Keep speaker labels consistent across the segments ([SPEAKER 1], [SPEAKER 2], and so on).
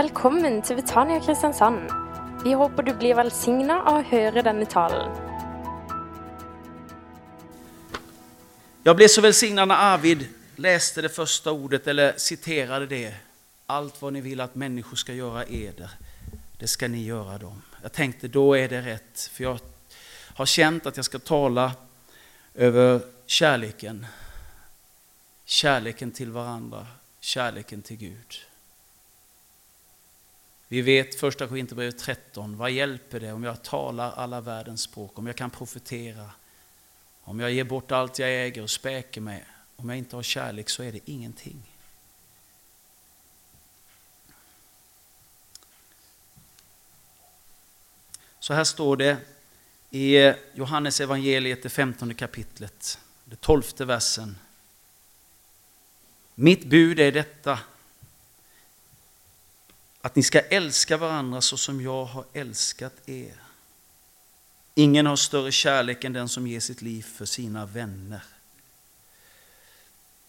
[SPEAKER 1] Velkommen til Betania Kristiansand. Vi håper du blir velsigna av å høre denne talen.
[SPEAKER 2] Jag blev så välsignad när Arvid läste det första ordet eller citerade det. Allt vad ni vill att människor ska göra eder, det ska ni göra dem. Jag tänkte då är det rätt, för jag har känt att jag ska tala över kärleken. Kärleken till varandra, kärleken till Gud. Vi vet första Korinthierbrevet 13, vad hjälper det om jag talar alla världens språk, om jag kan profetera, om jag ger bort allt jag äger och späker mig, om jag inte har kärlek så är det ingenting. Så här står det i Johannes evangeliet, det femtonde kapitlet, det tolfte versen. Mitt bud är detta, att ni ska älska varandra så som jag har älskat er. Ingen har större kärlek än den som ger sitt liv för sina vänner.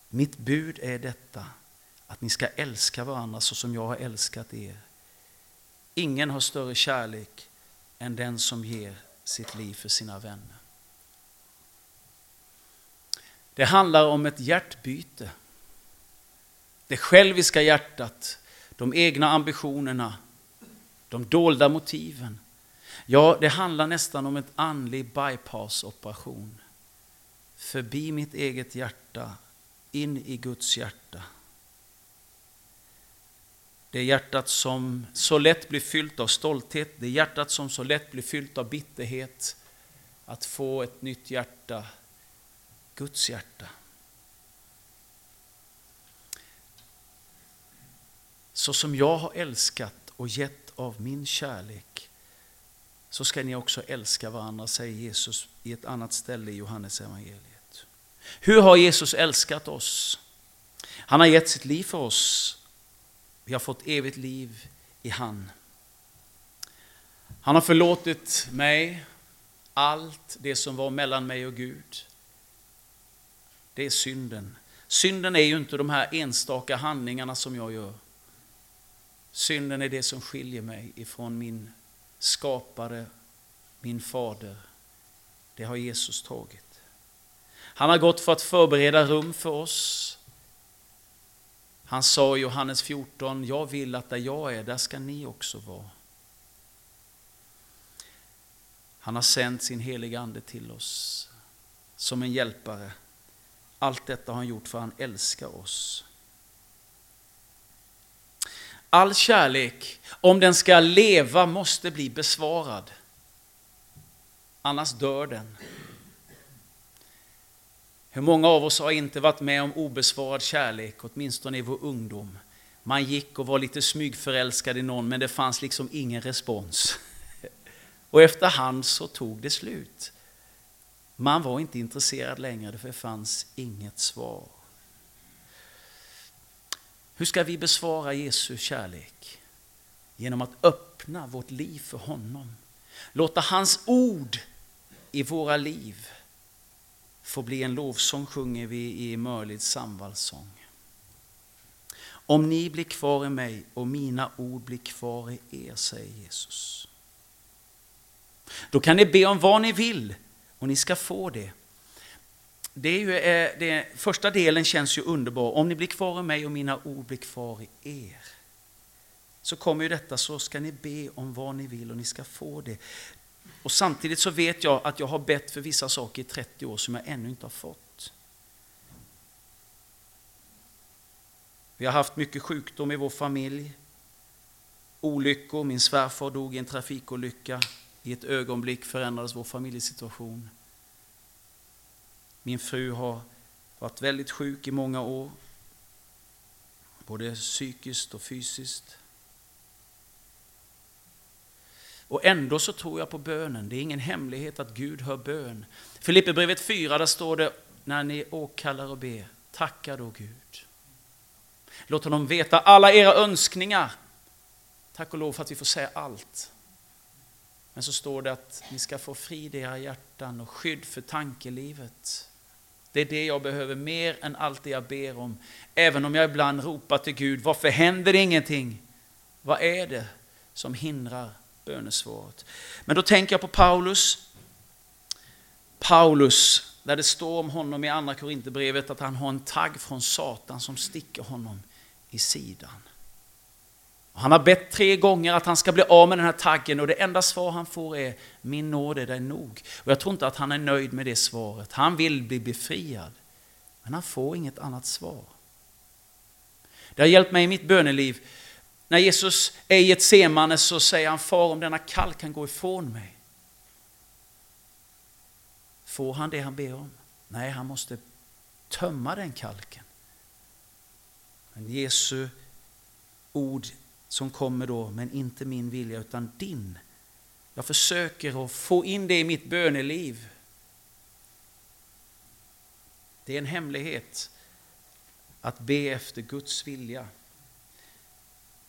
[SPEAKER 2] Mitt bud är detta, att ni ska älska varandra så som jag har älskat er. Ingen har större kärlek än den som ger sitt liv för sina vänner. Det handlar om ett hjärtbyte. Det själviska hjärtat, de egna ambitionerna, de dolda motiven. Ja, det handlar nästan om ett andlig bypass-operation. Förbi mitt eget hjärta, in i Guds hjärta. Det hjärtat som så lätt blir fyllt av stolthet, det hjärtat som så lätt blir fyllt av bitterhet. Att få ett nytt hjärta, Guds hjärta. Så som jag har älskat och gett av min kärlek så ska ni också älska varandra, säger Jesus i ett annat ställe i Johannes evangeliet. Hur har Jesus älskat oss? Han har gett sitt liv för oss. Vi har fått evigt liv i han. Han har förlåtit mig allt det som var mellan mig och Gud. Det är synden. Synden är ju inte de här enstaka handlingarna som jag gör. Synden är det som skiljer mig ifrån min skapare, min fader. Det har Jesus tagit. Han har gått för att förbereda rum för oss. Han sa i Johannes 14, jag vill att där jag är, där ska ni också vara. Han har sänt sin heliga Ande till oss som en hjälpare. Allt detta har han gjort för han älskar oss. All kärlek, om den ska leva, måste bli besvarad. Annars dör den. Hur många av oss har inte varit med om obesvarad kärlek, åtminstone i vår ungdom? Man gick och var lite smygförälskad i någon, men det fanns liksom ingen respons. Och efterhand så tog det slut. Man var inte intresserad längre, för det fanns inget svar. Hur ska vi besvara Jesu kärlek? Genom att öppna vårt liv för honom. Låta hans ord i våra liv få bli en lovsång, sjunger vi i Mörlids samvalssång. Om ni blir kvar i mig och mina ord blir kvar i er, säger Jesus. Då kan ni be om vad ni vill och ni ska få det. Det är ju, eh, det, första delen känns ju underbar. Om ni blir kvar i mig och mina ord blir kvar i er. Så kommer ju detta, så ska ni be om vad ni vill och ni ska få det. Och samtidigt så vet jag att jag har bett för vissa saker i 30 år som jag ännu inte har fått. Vi har haft mycket sjukdom i vår familj. Olyckor, min svärfar dog i en trafikolycka. I ett ögonblick förändrades vår familjesituation. Min fru har varit väldigt sjuk i många år. Både psykiskt och fysiskt. Och ändå så tror jag på bönen. Det är ingen hemlighet att Gud hör bön. Filipperbrevet 4, där står det när ni åkallar och ber, tacka då Gud. Låt honom veta alla era önskningar. Tack och lov för att vi får säga allt. Men så står det att ni ska få frid i era hjärtan och skydd för tankelivet. Det är det jag behöver mer än allt det jag ber om. Även om jag ibland ropar till Gud, varför händer det ingenting? Vad är det som hindrar bönesvaret? Men då tänker jag på Paulus. Paulus, där det står om honom i andra Korinthierbrevet att han har en tagg från Satan som sticker honom i sidan. Han har bett tre gånger att han ska bli av med den här taggen och det enda svar han får är min nåd är dig nog. Och jag tror inte att han är nöjd med det svaret. Han vill bli befriad. Men han får inget annat svar. Det har hjälpt mig i mitt böneliv. När Jesus är i ett semane så säger han Far om denna kall kan gå ifrån mig. Får han det han ber om? Nej, han måste tömma den kalken. Men Jesu ord som kommer då, men inte min vilja utan din. Jag försöker att få in det i mitt böneliv. Det är en hemlighet att be efter Guds vilja.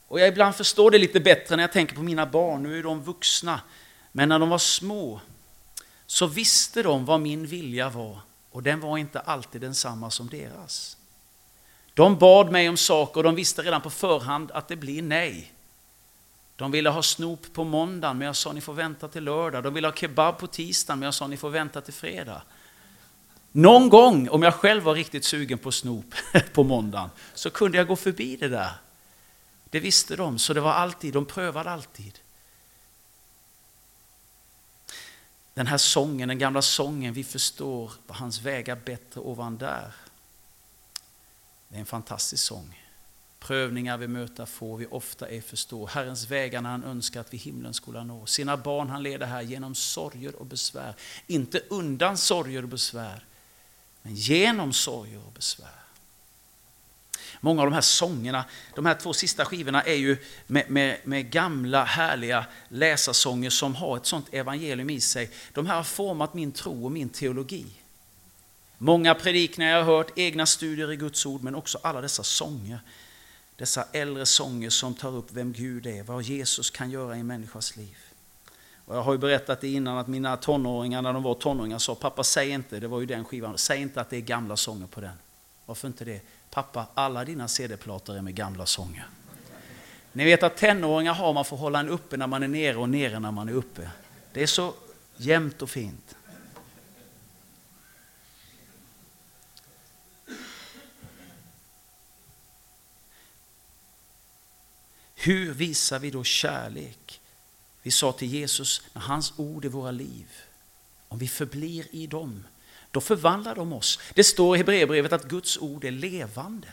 [SPEAKER 2] Och jag ibland förstår det lite bättre när jag tänker på mina barn. Nu är de vuxna. Men när de var små så visste de vad min vilja var. Och den var inte alltid densamma som deras. De bad mig om saker och de visste redan på förhand att det blir nej. De ville ha snop på måndagen men jag sa ni får vänta till lördag. De ville ha kebab på tisdagen men jag sa ni får vänta till fredag. Någon gång, om jag själv var riktigt sugen på snop på måndagen, så kunde jag gå förbi det där. Det visste de, så det var alltid, de prövade alltid. Den här sången, den gamla sången, vi förstår hans vägar bättre ovan där. Det är en fantastisk sång. Prövningar vi möter får vi ofta ej förstå. Herrens vägar när han önskar att vi himlen skola nå. Sina barn han leder här genom sorger och besvär. Inte undan sorger och besvär, men genom sorger och besvär. Många av de här sångerna, de här två sista skivorna är ju med, med, med, gamla härliga läsarsånger som har ett sånt evangelium i sig. De här har format min tro och min teologi. Många predikningar jag har hört, egna studier i Guds ord, men också alla dessa sånger. Dessa äldre sånger som tar upp vem Gud är, vad Jesus kan göra i en människas liv. Och jag har ju berättat det innan att mina tonåringar när de var tonåringar sa pappa säg inte, det var ju den skivan, säg inte att det är gamla sånger på den. Varför inte det? Pappa, alla dina CD-plattor är med gamla sånger. Ni vet att tonåringar har man för att hålla en uppe när man är nere och nere när man är uppe. Det är så jämnt och fint. Hur visar vi då kärlek? Vi sa till Jesus, när hans ord är våra liv, om vi förblir i dem, då förvandlar de oss. Det står i Hebreerbrevet att Guds ord är levande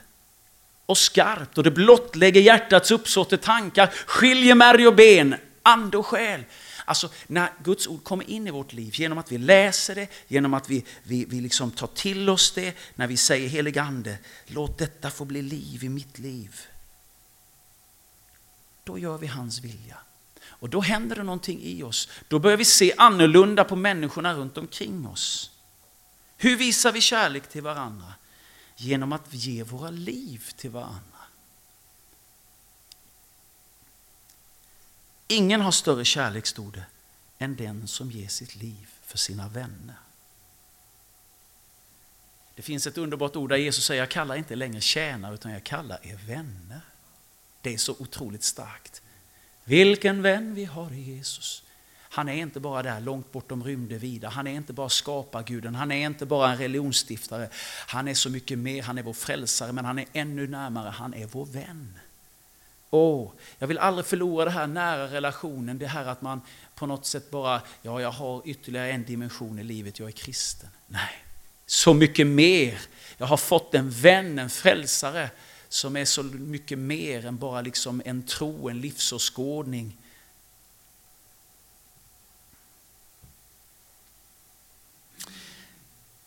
[SPEAKER 2] och skarpt och det blottlägger hjärtats uppsåt och tankar, skiljer märg och ben, ande och själ. Alltså när Guds ord kommer in i vårt liv genom att vi läser det, genom att vi, vi, vi liksom tar till oss det, när vi säger helig ande, låt detta få bli liv i mitt liv då gör vi hans vilja. Och då händer det någonting i oss. Då börjar vi se annorlunda på människorna runt omkring oss. Hur visar vi kärlek till varandra? Genom att ge våra liv till varandra. Ingen har större kärlek, stod det, än den som ger sitt liv för sina vänner. Det finns ett underbart ord där Jesus säger, jag kallar inte längre tjänare utan jag kallar er vänner. Det är så otroligt starkt. Vilken vän vi har i Jesus. Han är inte bara där långt bortom rymde vida. Han är inte bara skaparguden, han är inte bara en religionsstiftare. Han är så mycket mer, han är vår frälsare, men han är ännu närmare, han är vår vän. Åh, jag vill aldrig förlora den här nära relationen, det här att man på något sätt bara, ja jag har ytterligare en dimension i livet, jag är kristen. Nej, så mycket mer. Jag har fått en vän, en frälsare som är så mycket mer än bara liksom en tro, en livsåskådning.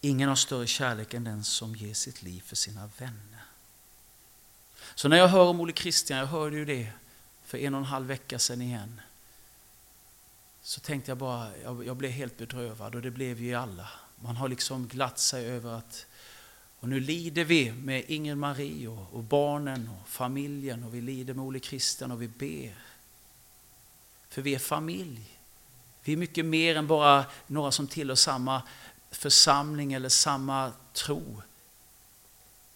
[SPEAKER 2] Ingen har större kärlek än den som ger sitt liv för sina vänner. Så när jag hör om Olle Christian, jag hörde ju det för en och en halv vecka sedan igen. Så tänkte jag bara, jag, blev helt bedrövad och det blev ju alla. Man har liksom glatt sig över att och nu lider vi med Inger Marie och, och barnen och familjen och vi lider med Ole Christian och vi ber. För vi är familj. Vi är mycket mer än bara några som tillhör samma församling eller samma tro.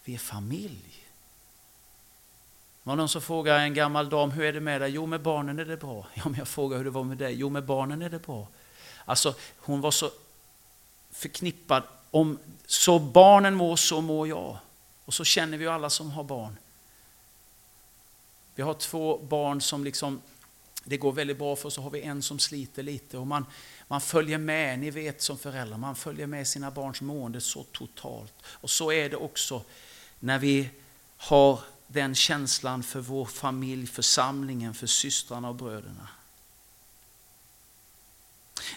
[SPEAKER 2] Vi är familj. Det var någon som frågade en gammal dam, hur är det med dig? Jo, med barnen är det bra. Ja, men jag frågade hur det var med dig? Jo, med barnen är det bra. Alltså, hon var så förknippad om så barnen mår så mår jag. Och så känner vi alla som har barn. Vi har två barn som liksom, det går väldigt bra för, så har vi en som sliter lite. Och man, man följer med, ni vet som föräldrar, man följer med sina barns mående så totalt. Och så är det också när vi har den känslan för vår familj, församlingen, för systrarna och bröderna.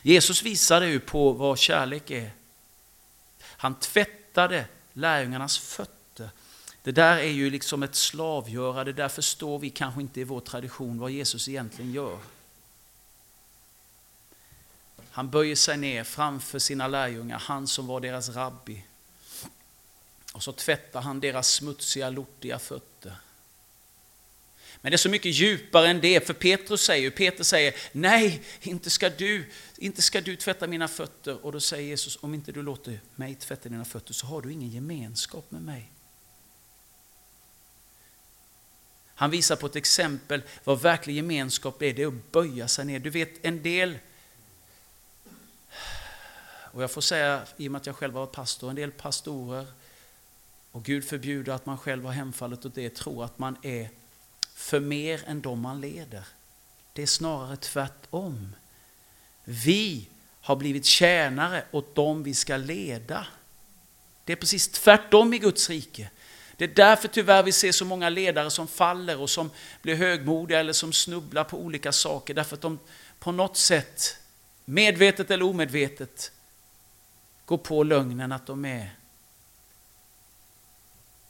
[SPEAKER 2] Jesus visade ju på vad kärlek är. Han tvättade lärjungarnas fötter. Det där är ju liksom ett slavgöra, det där förstår vi kanske inte i vår tradition vad Jesus egentligen gör. Han böjer sig ner framför sina lärjungar, han som var deras rabbi. Och så tvättar han deras smutsiga, lortiga fötter. Men det är så mycket djupare än det, för Petrus säger, Peter säger, nej, inte ska, du, inte ska du tvätta mina fötter. Och då säger Jesus, om inte du låter mig tvätta dina fötter så har du ingen gemenskap med mig. Han visar på ett exempel vad verklig gemenskap är, det är att böja sig ner. Du vet en del, och jag får säga i och med att jag själv var pastor, en del pastorer, och Gud förbjuder att man själv har hemfallet åt det, tror att man är för mer än de man leder. Det är snarare tvärtom. Vi har blivit tjänare åt dem vi ska leda. Det är precis tvärtom i Guds rike. Det är därför tyvärr vi ser så många ledare som faller och som blir högmodiga eller som snubblar på olika saker därför att de på något sätt, medvetet eller omedvetet, går på lögnen att de är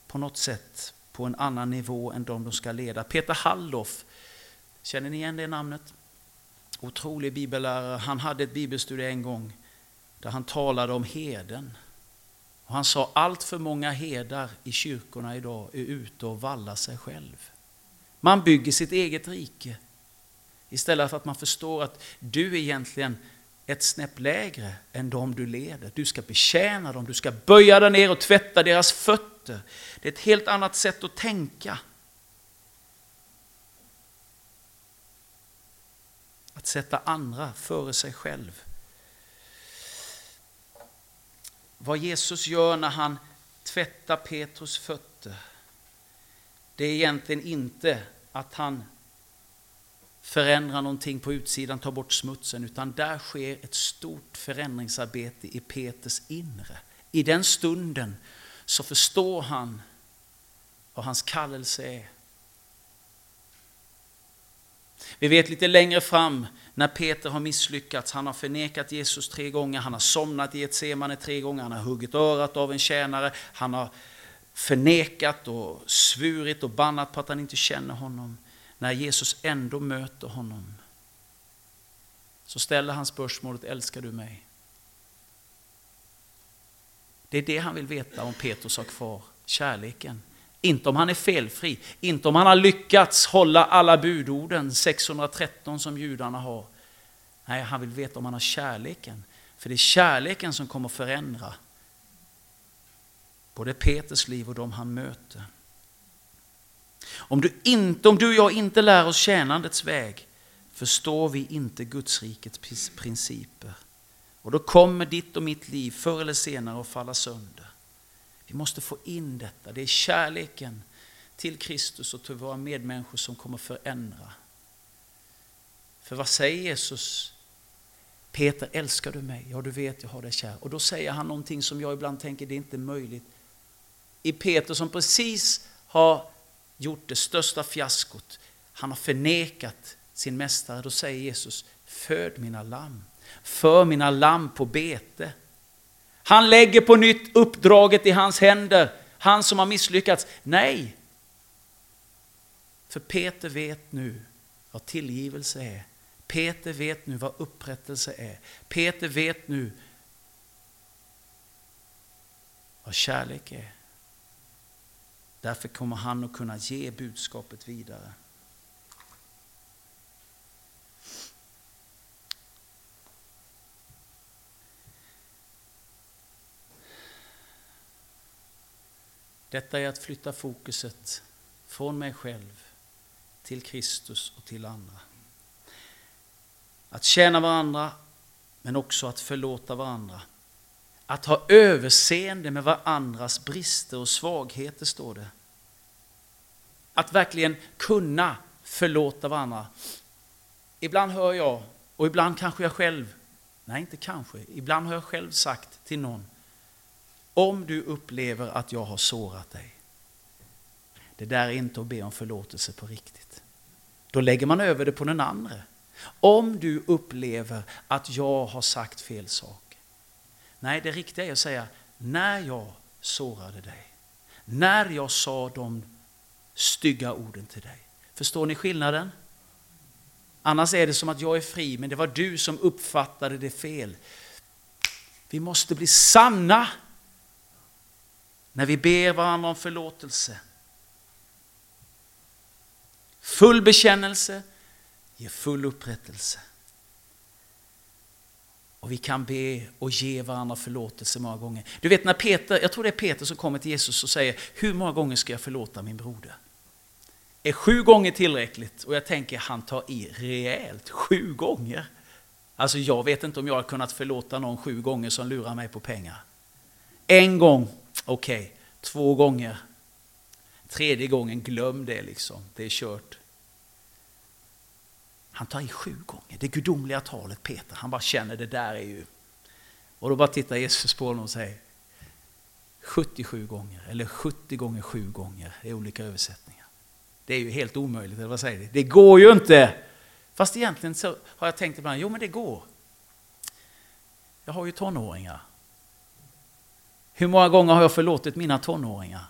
[SPEAKER 2] på något sätt på en annan nivå än de de ska leda. Peter Halloff, känner ni igen det namnet? Otrolig bibellärare. Han hade ett bibelstudie en gång där han talade om heden. Och han sa allt för många herdar i kyrkorna idag är ute och vallar sig själv. Man bygger sitt eget rike istället för att man förstår att du egentligen ett snäpp lägre än de du leder. Du ska betjäna dem, du ska böja dig ner och tvätta deras fötter. Det är ett helt annat sätt att tänka. Att sätta andra före sig själv. Vad Jesus gör när han tvättar Petrus fötter, det är egentligen inte att han förändrar någonting på utsidan, tar bort smutsen, utan där sker ett stort förändringsarbete i Peters inre. I den stunden så förstår han vad hans kallelse är. Vi vet lite längre fram när Peter har misslyckats, han har förnekat Jesus tre gånger, han har somnat i ett semane tre gånger, han har huggit örat av en tjänare, han har förnekat och svurit och bannat på att han inte känner honom när Jesus ändå möter honom så ställer han spörsmålet, älskar du mig? Det är det han vill veta om Petrus har kvar, kärleken. Inte om han är felfri, inte om han har lyckats hålla alla budorden, 613 som judarna har. Nej, han vill veta om han har kärleken. För det är kärleken som kommer förändra både Peters liv och de han möter. Om du, inte, om du och jag inte lär oss tjänandets väg förstår vi inte Guds rikets principer. Och då kommer ditt och mitt liv förr eller senare att falla sönder. Vi måste få in detta. Det är kärleken till Kristus och till våra medmänniskor som kommer förändra. För vad säger Jesus? Peter, älskar du mig? Ja, du vet jag har dig kär. Och då säger han någonting som jag ibland tänker, det är inte möjligt. I Peter som precis har gjort det största fiaskot. Han har förnekat sin mästare. Då säger Jesus, föd mina lamm. För mina lamm på bete. Han lägger på nytt uppdraget i hans händer. Han som har misslyckats. Nej! För Peter vet nu vad tillgivelse är. Peter vet nu vad upprättelse är. Peter vet nu vad kärlek är. Därför kommer han att kunna ge budskapet vidare. Detta är att flytta fokuset från mig själv till Kristus och till andra. Att tjäna varandra, men också att förlåta varandra. Att ha överseende med varandras brister och svagheter, står det. Att verkligen kunna förlåta varandra. Ibland hör jag, och ibland kanske jag själv, nej inte kanske, ibland har jag själv sagt till någon, om du upplever att jag har sårat dig, det där är inte att be om förlåtelse på riktigt. Då lägger man över det på den andra. Om du upplever att jag har sagt fel sak. Nej, det riktiga är att säga, när jag sårade dig, när jag sa de stygga orden till dig. Förstår ni skillnaden? Annars är det som att jag är fri, men det var du som uppfattade det fel. Vi måste bli sanna när vi ber varandra om förlåtelse. Full bekännelse ger full upprättelse. Och vi kan be och ge varandra förlåtelse många gånger. Du vet när Peter, jag tror det är Peter som kommer till Jesus och säger, hur många gånger ska jag förlåta min broder? Är sju gånger tillräckligt? Och jag tänker, han tar i rejält, sju gånger. Alltså jag vet inte om jag har kunnat förlåta någon sju gånger som lurar mig på pengar. En gång, okej. Okay. Två gånger. Tredje gången, glöm det liksom. Det är kört. Han tar i sju gånger. Det gudomliga talet Peter. Han bara känner det där är ju... Och då bara tittar Jesus på honom och säger 77 gånger eller 70 gånger 7 gånger det är olika översättningar. Det är ju helt omöjligt, eller vad säger ni? Det går ju inte! Fast egentligen så har jag tänkt ibland, jo men det går. Jag har ju tonåringar. Hur många gånger har jag förlåtit mina tonåringar?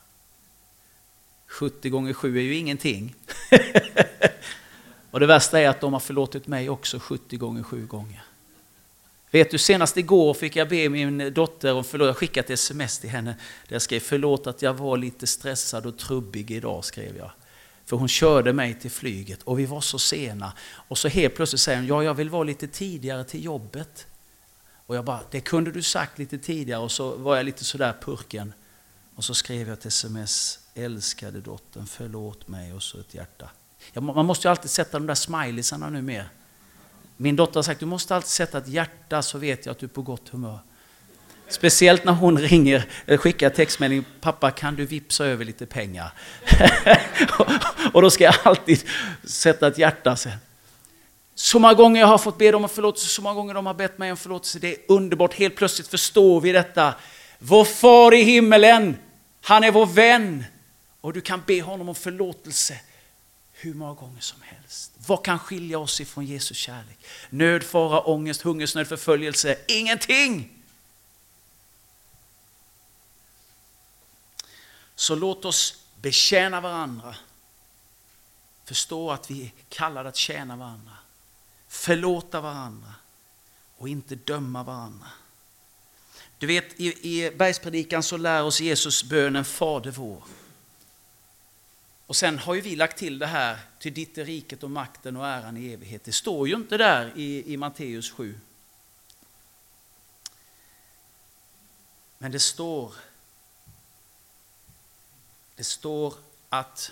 [SPEAKER 2] 70 gånger 7 är ju ingenting. Och det värsta är att de har förlåtit mig också 70 gånger 7 gånger. Vet du, senast igår fick jag be min dotter om förlåt. Jag skickade ett sms till henne där jag skrev förlåt att jag var lite stressad och trubbig idag, skrev jag. För hon körde mig till flyget och vi var så sena. Och så helt plötsligt säger hon, ja jag vill vara lite tidigare till jobbet. Och jag bara, det kunde du sagt lite tidigare och så var jag lite sådär purken. Och så skrev jag ett sms, älskade dottern, förlåt mig och så ett hjärta. Jag, man måste ju alltid sätta de där smileysarna nu mer. Min dotter har sagt, du måste alltid sätta ett hjärta så vet jag att du är på gott humör. Speciellt när hon ringer, eller skickar textmeddelande, pappa kan du vipsa över lite pengar? och då ska jag alltid sätta ett hjärta sen. Så många gånger jag har fått be dem om förlåtelse, så många gånger de har bett mig om förlåtelse. Det är underbart, helt plötsligt förstår vi detta. Vår far i himmelen, han är vår vän. Och du kan be honom om förlåtelse hur många gånger som helst. Vad kan skilja oss ifrån Jesus kärlek? Nöd, fara, ångest, hungersnöd, förföljelse. Ingenting! Så låt oss betjäna varandra. Förstå att vi är kallade att tjäna varandra. Förlåta varandra och inte döma varandra. Du vet, i, i bergspredikan så lär oss Jesus bönen Fader vår. Och sen har ju vi lagt till det här, till ditt är riket och makten och äran i evighet. Det står ju inte där i, i Matteus 7. Men det står, det står att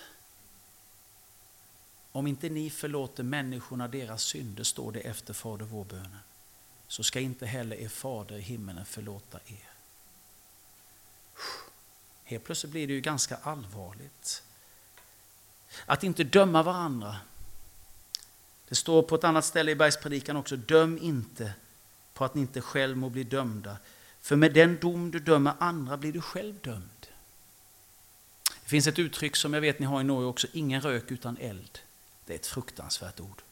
[SPEAKER 2] om inte ni förlåter människorna deras synder, står det efter Fader vår bönen, så ska inte heller er fader i himmelen förlåta er. Helt plötsligt blir det ju ganska allvarligt. Att inte döma varandra. Det står på ett annat ställe i bergspredikan också, döm inte på att ni inte själv må bli dömda. För med den dom du dömer andra blir du själv dömd. Det finns ett uttryck som jag vet ni har i Norge också, ingen rök utan eld. Det är ett fruktansvärt ord.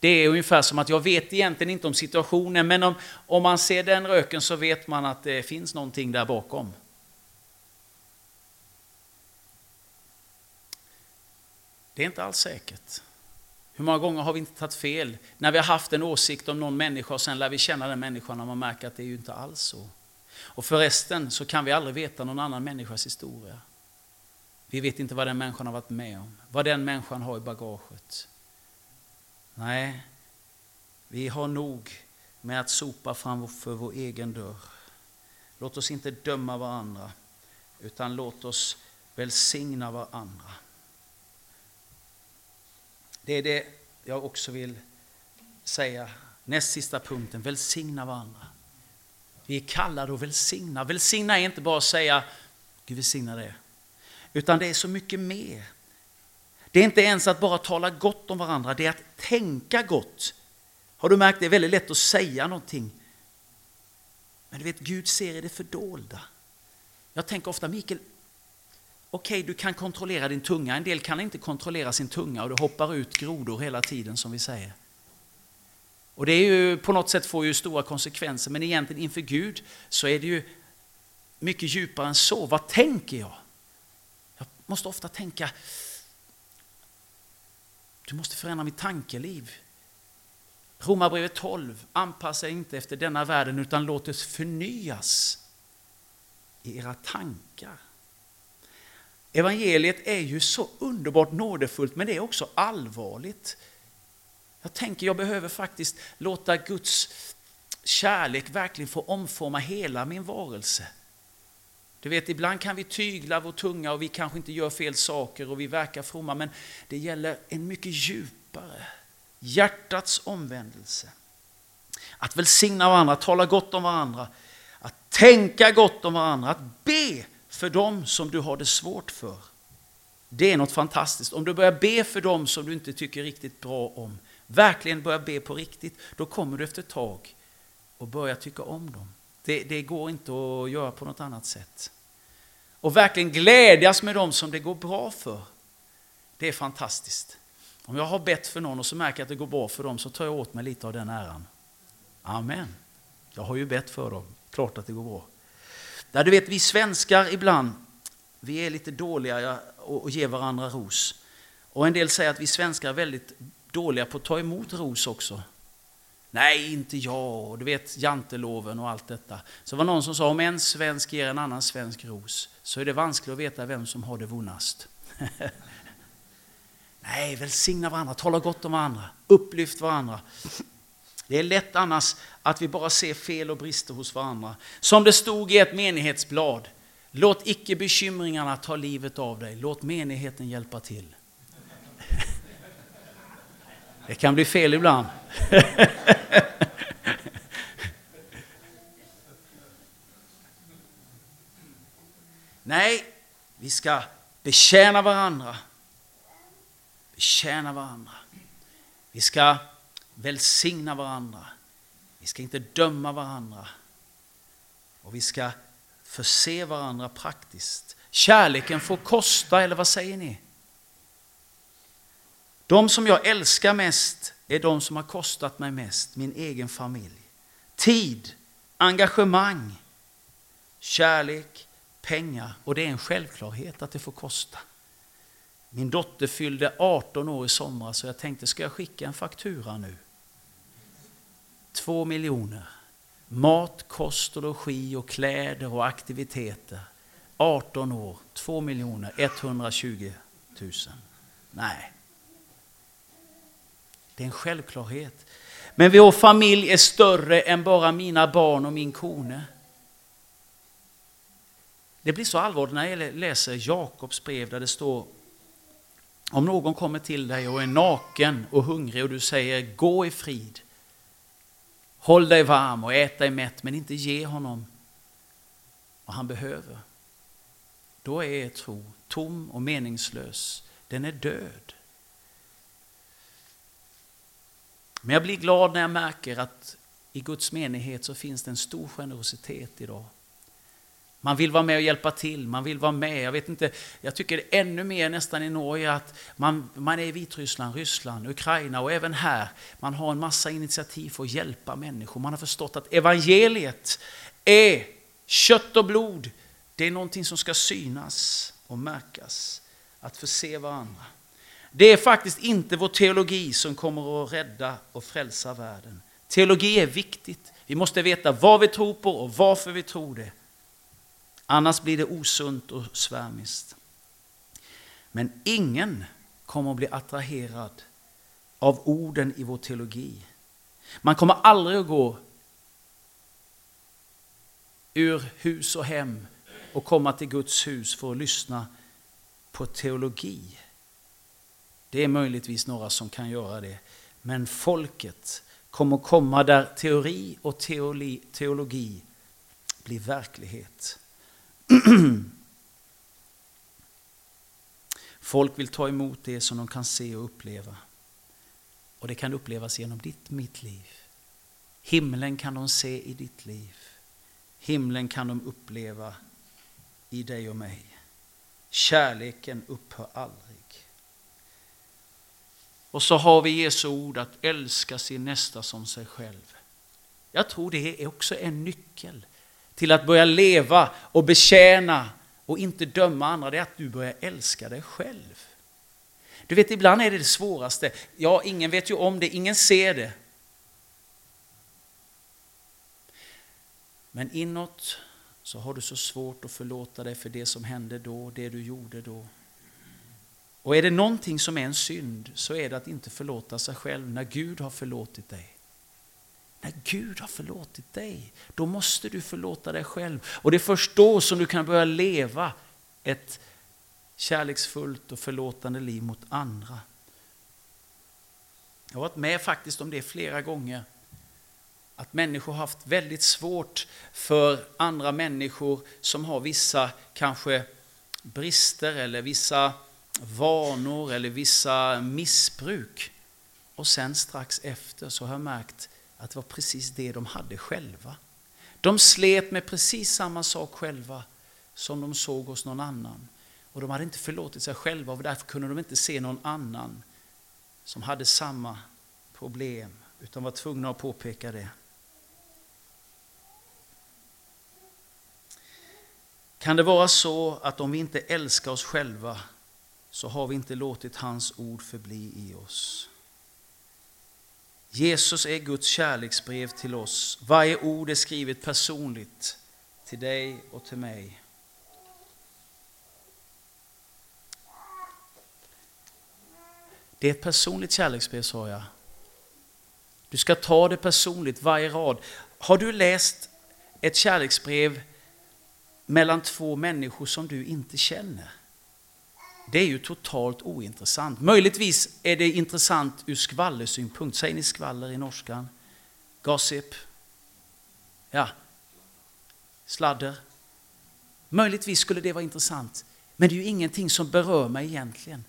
[SPEAKER 2] Det är ungefär som att jag vet egentligen inte om situationen, men om, om man ser den röken så vet man att det finns någonting där bakom. Det är inte alls säkert. Hur många gånger har vi inte tagit fel när vi har haft en åsikt om någon människa och sen lär vi känna den människan och man märker att det är ju inte alls så. Och förresten så kan vi aldrig veta någon annan människas historia. Vi vet inte vad den människan har varit med om, vad den människan har i bagaget. Nej, vi har nog med att sopa framför vår egen dörr. Låt oss inte döma varandra, utan låt oss välsigna varandra. Det är det jag också vill säga. Näst sista punkten, välsigna varandra. Vi är kallade att välsigna. Välsigna är inte bara att säga Gud välsigna det. Utan det är så mycket mer. Det är inte ens att bara tala gott om varandra, det är att tänka gott. Har du märkt det är väldigt lätt att säga någonting. Men du vet, Gud ser i det fördolda. Jag tänker ofta, Mikael, okej okay, du kan kontrollera din tunga, en del kan inte kontrollera sin tunga och det hoppar ut grodor hela tiden som vi säger. Och det är ju på något sätt får ju stora konsekvenser, men egentligen inför Gud så är det ju mycket djupare än så. Vad tänker jag? Jag måste ofta tänka, du måste förändra mitt tankeliv. Romarbrevet 12, anpassa er inte efter denna världen utan låt oss förnyas i era tankar. Evangeliet är ju så underbart nådefullt men det är också allvarligt. Jag tänker jag behöver faktiskt låta Guds kärlek verkligen få omforma hela min varelse. Du vet, ibland kan vi tygla vår tunga och vi kanske inte gör fel saker och vi verkar fromma, men det gäller en mycket djupare, hjärtats omvändelse. Att välsigna varandra, tala gott om varandra, att tänka gott om varandra, att be för dem som du har det svårt för. Det är något fantastiskt. Om du börjar be för dem som du inte tycker riktigt bra om, verkligen börjar be på riktigt, då kommer du efter ett tag och börjar tycka om dem. Det, det, går inte att göra på något annat sätt. Och verkligen glädjas med dem som det går bra för. Det är fantastiskt. Om jag har bett för någon och så märker jag att det går bra för dem så tar jag åt mig lite av den äran. Amen. Jag har ju bett för dem. Klart att det går bra. Där du vet, vi svenskar ibland, vi är lite dåliga att ge varandra ros. Och en del säger att vi svenskar är väldigt dåliga på att ta emot ros också. Nej, inte jag. och Du vet janteloven och allt detta. Så var någon som sa om en svensk ger en annan svensk ros så är det vanskligt att veta vem som har det vonnast. Nej, välsigna varandra, tala gott om varandra, upplyft varandra. Det är lätt annars att vi bara ser fel och brister hos varandra. Som det stod i ett menighetsblad. Låt icke bekymringarna ta livet av dig, låt menigheten hjälpa till. Det kan bli fel ibland. Nej, vi ska betjäna varandra. Betjäna varandra. Vi ska välsigna varandra. Vi ska inte döma varandra. Och vi ska förse varandra praktiskt. Kärleken får kosta, eller vad säger ni? De som jag älskar mest är de som har kostat mig mest, min egen familj. Tid, engagemang, kärlek, pengar. Och det är en självklarhet att det får kosta. Min dotter fyllde 18 år i somras så jag tänkte, ska jag skicka en faktura nu? Två miljoner. Mat, kost och logi och kläder och aktiviteter. 18 år, 2 miljoner 120 000. Nej. Det är en självklarhet. Men vår familj är större än bara mina barn och min kone. Det blir så allvarligt när jag läser Jakobs brev där det står om någon kommer till dig och är naken och hungrig och du säger gå i frid. Håll dig varm och ät dig mätt men inte ge honom vad han behöver. Då är er tro tom och meningslös. Den är död. Men jag blir glad när jag märker att i Guds menighet så finns det en stor generositet idag. Man vill vara med och hjälpa till, man vill vara med. Jag vet inte, jag tycker ännu mer nästan i Norge att man, man är i Vitryssland, Ryssland, Ukraina och även här. Man har en massa initiativ för att hjälpa människor. Man har förstått att evangeliet är kött och blod. Det är någonting som ska synas och märkas. Att förse varandra. Det är faktiskt inte vår teologi som kommer att rädda och frälsa världen. Teologi är viktigt. Vi måste veta vad vi tror på och varför vi tror det. Annars blir det osunt och svärmiskt. Men ingen kommer att bli attraherad av orden i vår teologi. Man kommer aldrig att gå ur hus och hem och komma till Guds hus för att lyssna på teologi. Det är möjligtvis några som kan göra det. Men folket kommer komma där teori och teologi, teologi blir verklighet. Folk vill ta emot det som de kan se och uppleva. Och det kan upplevas genom ditt, mitt liv. Himlen kan de se i ditt liv. Himlen kan de uppleva i dig och mig. Kärleken upphör aldrig. Och så har vi Jesu ord att älska sin nästa som sig själv. Jag tror det är också en nyckel till att börja leva och betjäna och inte döma andra. Det är att du börjar älska dig själv. Du vet, ibland är det det svåraste. Ja, ingen vet ju om det, ingen ser det. Men inåt så har du så svårt att förlåta dig för det som hände då, det du gjorde då. Och är det någonting som är en synd så är det att inte förlåta sig själv när Gud har förlåtit dig. När Gud har förlåtit dig, då måste du förlåta dig själv. Och det är först då som du kan börja leva ett kärleksfullt och förlåtande liv mot andra. Jag har varit med faktiskt om det flera gånger. Att människor har haft väldigt svårt för andra människor som har vissa kanske brister eller vissa vanor eller vissa missbruk. Och sen strax efter så har jag märkt att det var precis det de hade själva. De slet med precis samma sak själva som de såg hos någon annan. Och de hade inte förlåtit sig själva och därför kunde de inte se någon annan som hade samma problem utan var tvungna att påpeka det. Kan det vara så att om vi inte älskar oss själva så har vi inte låtit hans ord förbli i oss. Jesus är Guds kärleksbrev till oss. Varje ord är skrivet personligt till dig och till mig. Det är ett personligt kärleksbrev sa jag. Du ska ta det personligt, varje rad. Har du läst ett kärleksbrev mellan två människor som du inte känner? Det är ju totalt ointressant. Möjligtvis är det intressant ur skvallersynpunkt. Säger ni skvaller i norskan? Gossip? Ja. Sladder? Möjligtvis skulle det vara intressant. Men det är ju ingenting som berör mig egentligen.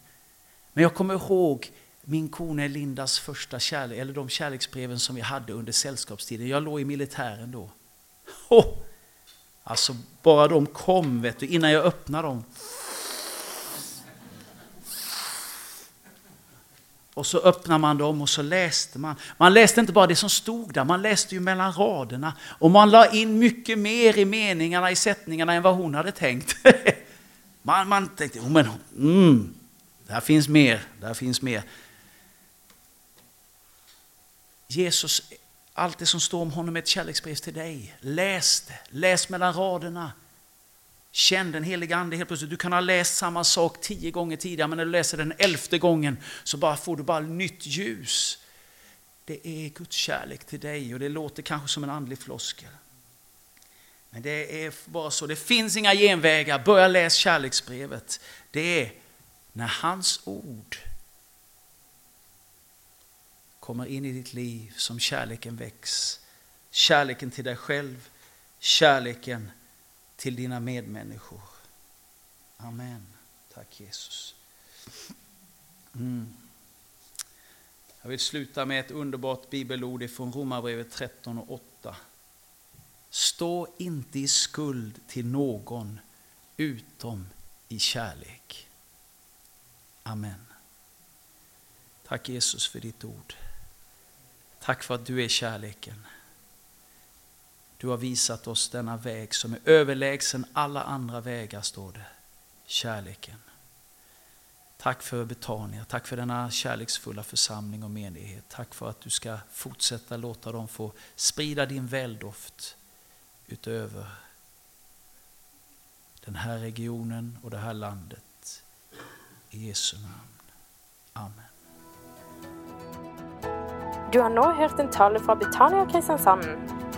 [SPEAKER 2] Men jag kommer ihåg min kone Lindas första kärlek, eller de kärleksbreven som vi hade under sällskapstiden. Jag låg i militären då. Oh! Alltså bara de kom, vet du, innan jag öppnade dem. Och så öppnade man dem och så läste man. Man läste inte bara det som stod där, man läste ju mellan raderna. Och man la in mycket mer i meningarna, i sättningarna än vad hon hade tänkt. man, man tänkte, oh, men, mm, där finns mer, där finns mer. Jesus, allt det som står om honom är ett kärleksbrev till dig. Läs det, läs mellan raderna. Känn den helige Ande helt plötsligt. Du kan ha läst samma sak tio gånger tidigare, men när du läser den elfte gången så bara får du bara nytt ljus. Det är Guds kärlek till dig och det låter kanske som en andlig floskel. Men det är bara så, det finns inga genvägar. Börja läsa kärleksbrevet. Det är när hans ord kommer in i ditt liv som kärleken väcks. Kärleken till dig själv, kärleken till dina medmänniskor. Amen. Tack Jesus. Mm. Jag vill sluta med ett underbart bibelord från Romarbrevet 13 och 8. Stå inte i skuld till någon utom i kärlek. Amen. Tack Jesus för ditt ord. Tack för att du är kärleken. Du har visat oss denna väg som är överlägsen alla andra vägar, står det. Kärleken. Tack för Betania, tack för denna kärleksfulla församling och menighet. Tack för att du ska fortsätta låta dem få sprida din väldoft utöver den här regionen och det här landet. I Jesu namn. Amen.
[SPEAKER 1] Du har nu hört en tale från Betania Kristiansand.